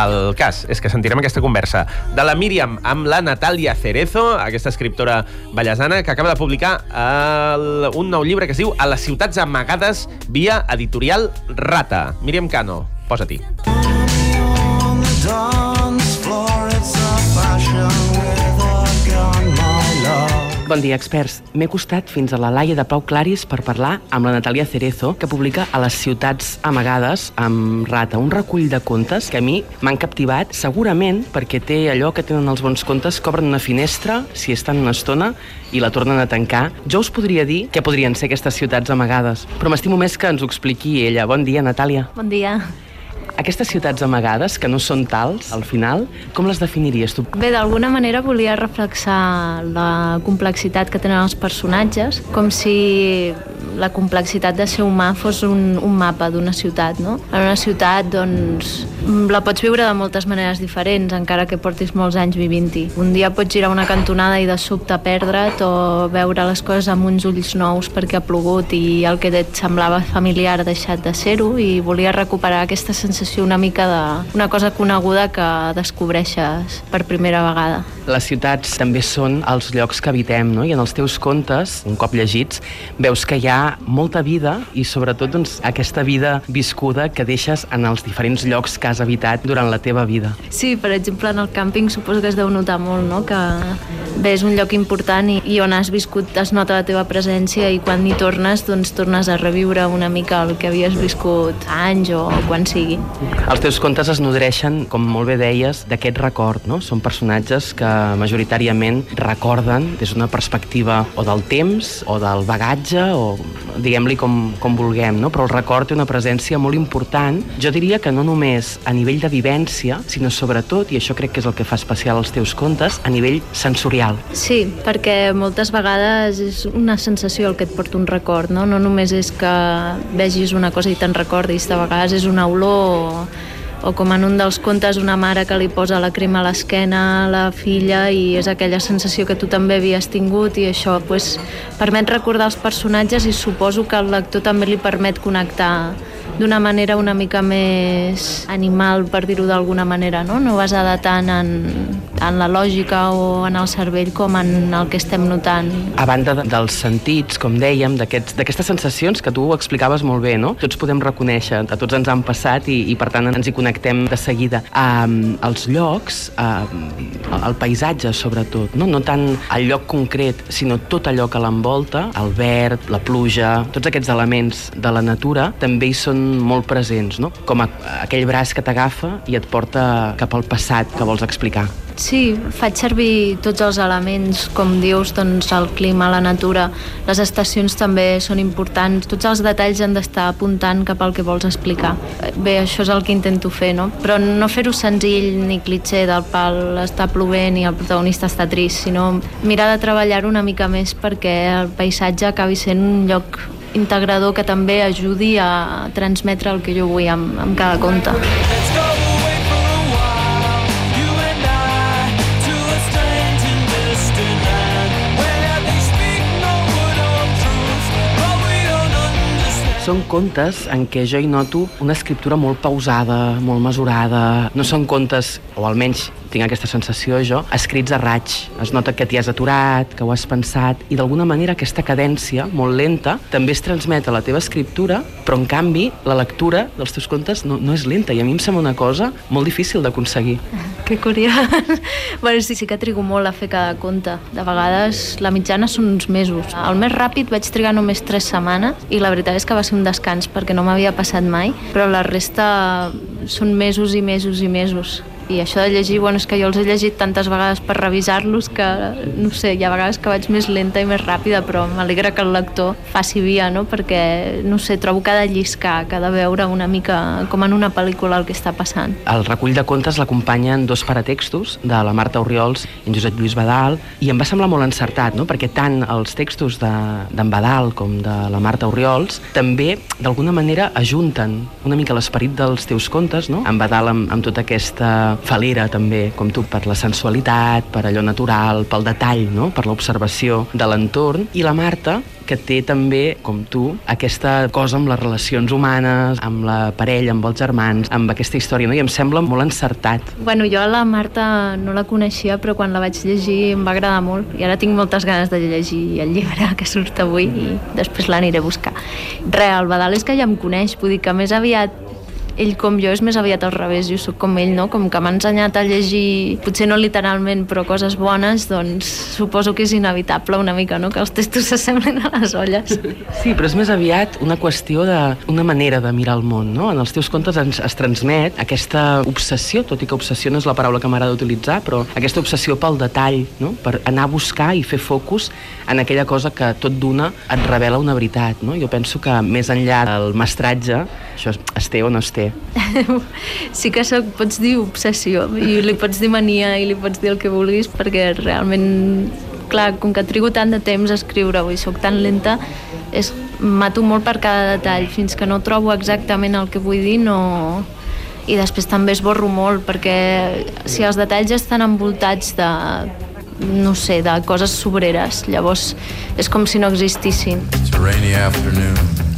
El cas és que sentirem aquesta conversa de la Míriam amb la Natàlia Cerezo, aquesta escriptora ballesana que acaba de publicar el, un nou llibre que es diu A les ciutats amagades via editorial Rata. Míriam Cano, posa-t'hi. Bon dia, experts. M'he costat fins a la Laia de Pau Claris per parlar amb la Natàlia Cerezo, que publica a les ciutats amagades amb Rata, un recull de contes que a mi m'han captivat, segurament perquè té allò que tenen els bons contes, que obren una finestra, si estan una estona, i la tornen a tancar. Jo us podria dir què podrien ser aquestes ciutats amagades, però m'estimo més que ens ho expliqui ella. Bon dia, Natàlia. Bon dia. Aquestes ciutats amagades, que no són tals, al final, com les definiries tu? Bé, d'alguna manera volia reflexar la complexitat que tenen els personatges, com si la complexitat de ser humà fos un, un mapa d'una ciutat, no? En una ciutat, doncs, la pots viure de moltes maneres diferents, encara que portis molts anys vivint-hi. Un dia pots girar una cantonada i de sobte perdre't o veure les coses amb uns ulls nous perquè ha plogut i el que et semblava familiar ha deixat de ser-ho i volia recuperar aquesta sensació una mica d'una cosa coneguda que descobreixes per primera vegada. Les ciutats també són els llocs que habitem, no? I en els teus contes, un cop llegits, veus que hi ha molta vida i sobretot doncs, aquesta vida viscuda que deixes en els diferents llocs que has habitat durant la teva vida. Sí, per exemple, en el càmping suposo que es deu notar molt, no? Que és un lloc important i, i on has viscut es nota la teva presència i quan hi tornes, doncs tornes a reviure una mica el que havies viscut anys o quan sigui. Els teus contes es nodreixen, com molt bé deies, d'aquest record, no? Són personatges que majoritàriament recorden des d'una perspectiva o del temps o del bagatge o diguem-li com, com vulguem, no? però el record té una presència molt important, jo diria que no només a nivell de vivència, sinó sobretot, i això crec que és el que fa especial els teus contes, a nivell sensorial. Sí, perquè moltes vegades és una sensació el que et porta un record, no? No només és que vegis una cosa i te'n recordis, de vegades és una olor o com en un dels contes una mare que li posa la crema a l'esquena a la filla i és aquella sensació que tu també havies tingut i això pues, permet recordar els personatges i suposo que al lector també li permet connectar d'una manera una mica més animal, per dir-ho d'alguna manera, no? no basada tant en, en la lògica o en el cervell com en el que estem notant. A banda de, dels sentits, com dèiem, d'aquestes aquest, sensacions que tu explicaves molt bé, no? Tots podem reconèixer, a tots ens han passat i, i per tant ens hi connectem de seguida. Um, els llocs, um, el paisatge sobretot, no? no tant el lloc concret, sinó tot allò que l'envolta, el verd, la pluja, tots aquests elements de la natura també hi són molt presents, no? com a, aquell braç que t'agafa i et porta cap al passat que vols explicar. Sí, faig servir tots els elements, com dius, doncs el clima, la natura, les estacions també són importants, tots els detalls han d'estar apuntant cap al que vols explicar. Bé, això és el que intento fer, no? Però no fer-ho senzill ni clitxer del pal està plovent i el protagonista està trist, sinó mirar de treballar una mica més perquè el paisatge acabi sent un lloc integrador que també ajudi a transmetre el que jo vull amb, amb cada conte. Són contes en què jo hi noto una escriptura molt pausada, molt mesurada. No són contes, o almenys tinc aquesta sensació jo, escrits a raig. Es nota que t'hi has aturat, que ho has pensat, i d'alguna manera aquesta cadència molt lenta també es transmet a la teva escriptura, però en canvi la lectura dels teus contes no, no és lenta, i a mi em sembla una cosa molt difícil d'aconseguir. Que curiós. bueno, sí, sí que trigo molt a fer cada conte. De vegades la mitjana són uns mesos. El més ràpid vaig trigar només tres setmanes i la veritat és que va ser un descans perquè no m'havia passat mai, però la resta són mesos i mesos i mesos i això de llegir, bueno, és que jo els he llegit tantes vegades per revisar-los que, no sé, hi ha vegades que vaig més lenta i més ràpida, però m'alegra que el lector faci via, no? Perquè, no sé, trobo que ha de lliscar, que ha de veure una mica com en una pel·lícula el que està passant. El recull de contes l'acompanyen dos paratextos de la Marta Oriols i en Josep Lluís Badal, i em va semblar molt encertat, no? Perquè tant els textos d'en de, Badal com de la Marta Oriols també, d'alguna manera, ajunten una mica l'esperit dels teus contes, no? En Badal amb, amb tota aquesta falera també, com tu, per la sensualitat, per allò natural, pel detall, no? per l'observació de l'entorn, i la Marta, que té també, com tu, aquesta cosa amb les relacions humanes, amb la parella, amb els germans, amb aquesta història, no? i em sembla molt encertat. Bueno, jo la Marta no la coneixia, però quan la vaig llegir em va agradar molt i ara tinc moltes ganes de llegir el llibre que surt avui i després l'aniré a buscar. Re, el Badal és que ja em coneix, vull dir que més aviat ell com jo és més aviat al revés, jo sóc com ell, no? Com que m'ha ensenyat a llegir, potser no literalment, però coses bones, doncs suposo que és inevitable una mica, no? Que els textos s'assemblen a les olles. Sí, però és més aviat una qüestió d'una manera de mirar el món, no? En els teus contes ens, es transmet aquesta obsessió, tot i que obsessió no és la paraula que m'agrada utilitzar, però aquesta obsessió pel detall, no? Per anar a buscar i fer focus en aquella cosa que tot d'una et revela una veritat, no? Jo penso que més enllà del mestratge, això es té o no es té, sí que soc, pots dir obsessió i li pots dir mania i li pots dir el que vulguis perquè realment clar, com que trigo tant de temps a escriure-ho i sóc tan lenta és, mato molt per cada detall fins que no trobo exactament el que vull dir no... i després també esborro molt perquè si els detalls estan envoltats de no sé, de coses sobreres llavors és com si no existissin It's a rainy afternoon 1990.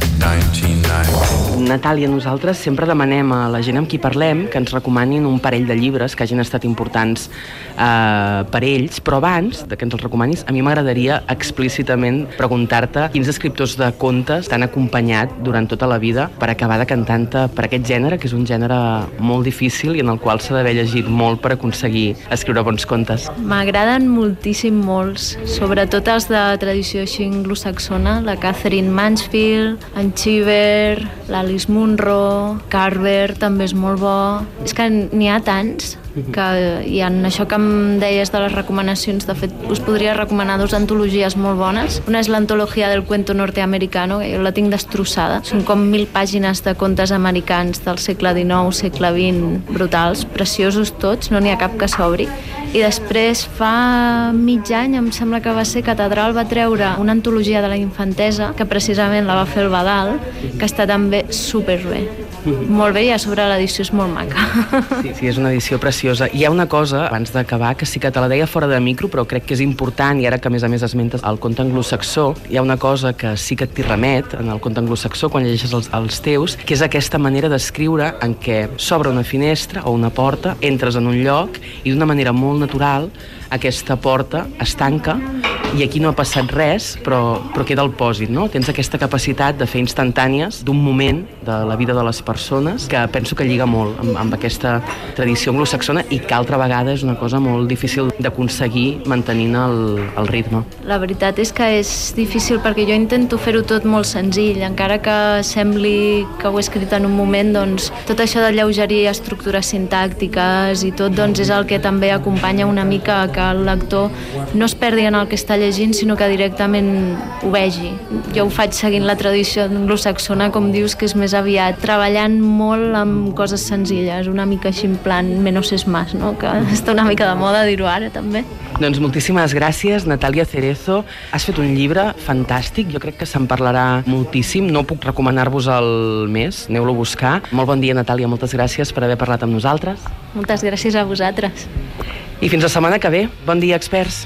Natàlia, nosaltres sempre demanem a la gent amb qui parlem que ens recomanin un parell de llibres que hagin estat importants eh, per ells, però abans de que ens els recomanis, a mi m'agradaria explícitament preguntar-te quins escriptors de contes t'han acompanyat durant tota la vida per acabar de cantant per aquest gènere, que és un gènere molt difícil i en el qual s'ha d'haver llegit molt per aconseguir escriure bons contes. M'agraden moltíssim molts, sobretot els de tradició anglosaxona, la Catherine Mansfield, en Cheever, l'Alice Munro, Carver també és molt bo. És que n'hi ha tants que hi ha això que em deies de les recomanacions, de fet us podria recomanar dues antologies molt bones. Una és l'antologia del cuento norteamericano, que jo la tinc destrossada. Són com mil pàgines de contes americans del segle XIX, segle XX, brutals, preciosos tots, no n'hi ha cap que s'obri. I després fa mig any, em sembla que va ser Catedral va treure una antologia de la infantesa, que precisament la va fer el Badal, que està també superbé. Molt bé, i a sobre l'edició és molt maca. Sí, sí, és una edició preciosa. Hi ha una cosa, abans d'acabar, que sí que te la deia fora de micro, però crec que és important, i ara que a més a més esmentes el conte anglosaxó, hi ha una cosa que sí que t'hi remet en el conte anglosaxó quan llegeixes els, els teus, que és aquesta manera d'escriure en què s'obre una finestra o una porta, entres en un lloc i d'una manera molt natural aquesta porta es tanca i aquí no ha passat res, però, però queda el pòsit, no? Tens aquesta capacitat de fer instantànies d'un moment de la vida de les persones que penso que lliga molt amb, amb aquesta tradició anglosaxona i que altra vegada és una cosa molt difícil d'aconseguir mantenint el, el ritme. La veritat és que és difícil perquè jo intento fer-ho tot molt senzill, encara que sembli que ho he escrit en un moment, doncs tot això de lleugeria, estructures sintàctiques i tot doncs és el que també acompanya una mica que el lector no es perdi en el que està llegint, sinó que directament ho vegi. Jo ho faig seguint la tradició anglosaxona, com dius, que és més aviat treballant molt amb coses senzilles, una mica així en plan menos es más, no? que està una mica de moda dir-ho ara també. Doncs moltíssimes gràcies, Natàlia Cerezo. Has fet un llibre fantàstic, jo crec que se'n parlarà moltíssim. No puc recomanar-vos el més, aneu-lo a buscar. Molt bon dia, Natàlia, moltes gràcies per haver parlat amb nosaltres. Moltes gràcies a vosaltres. I fins la setmana que ve. Bon dia, experts.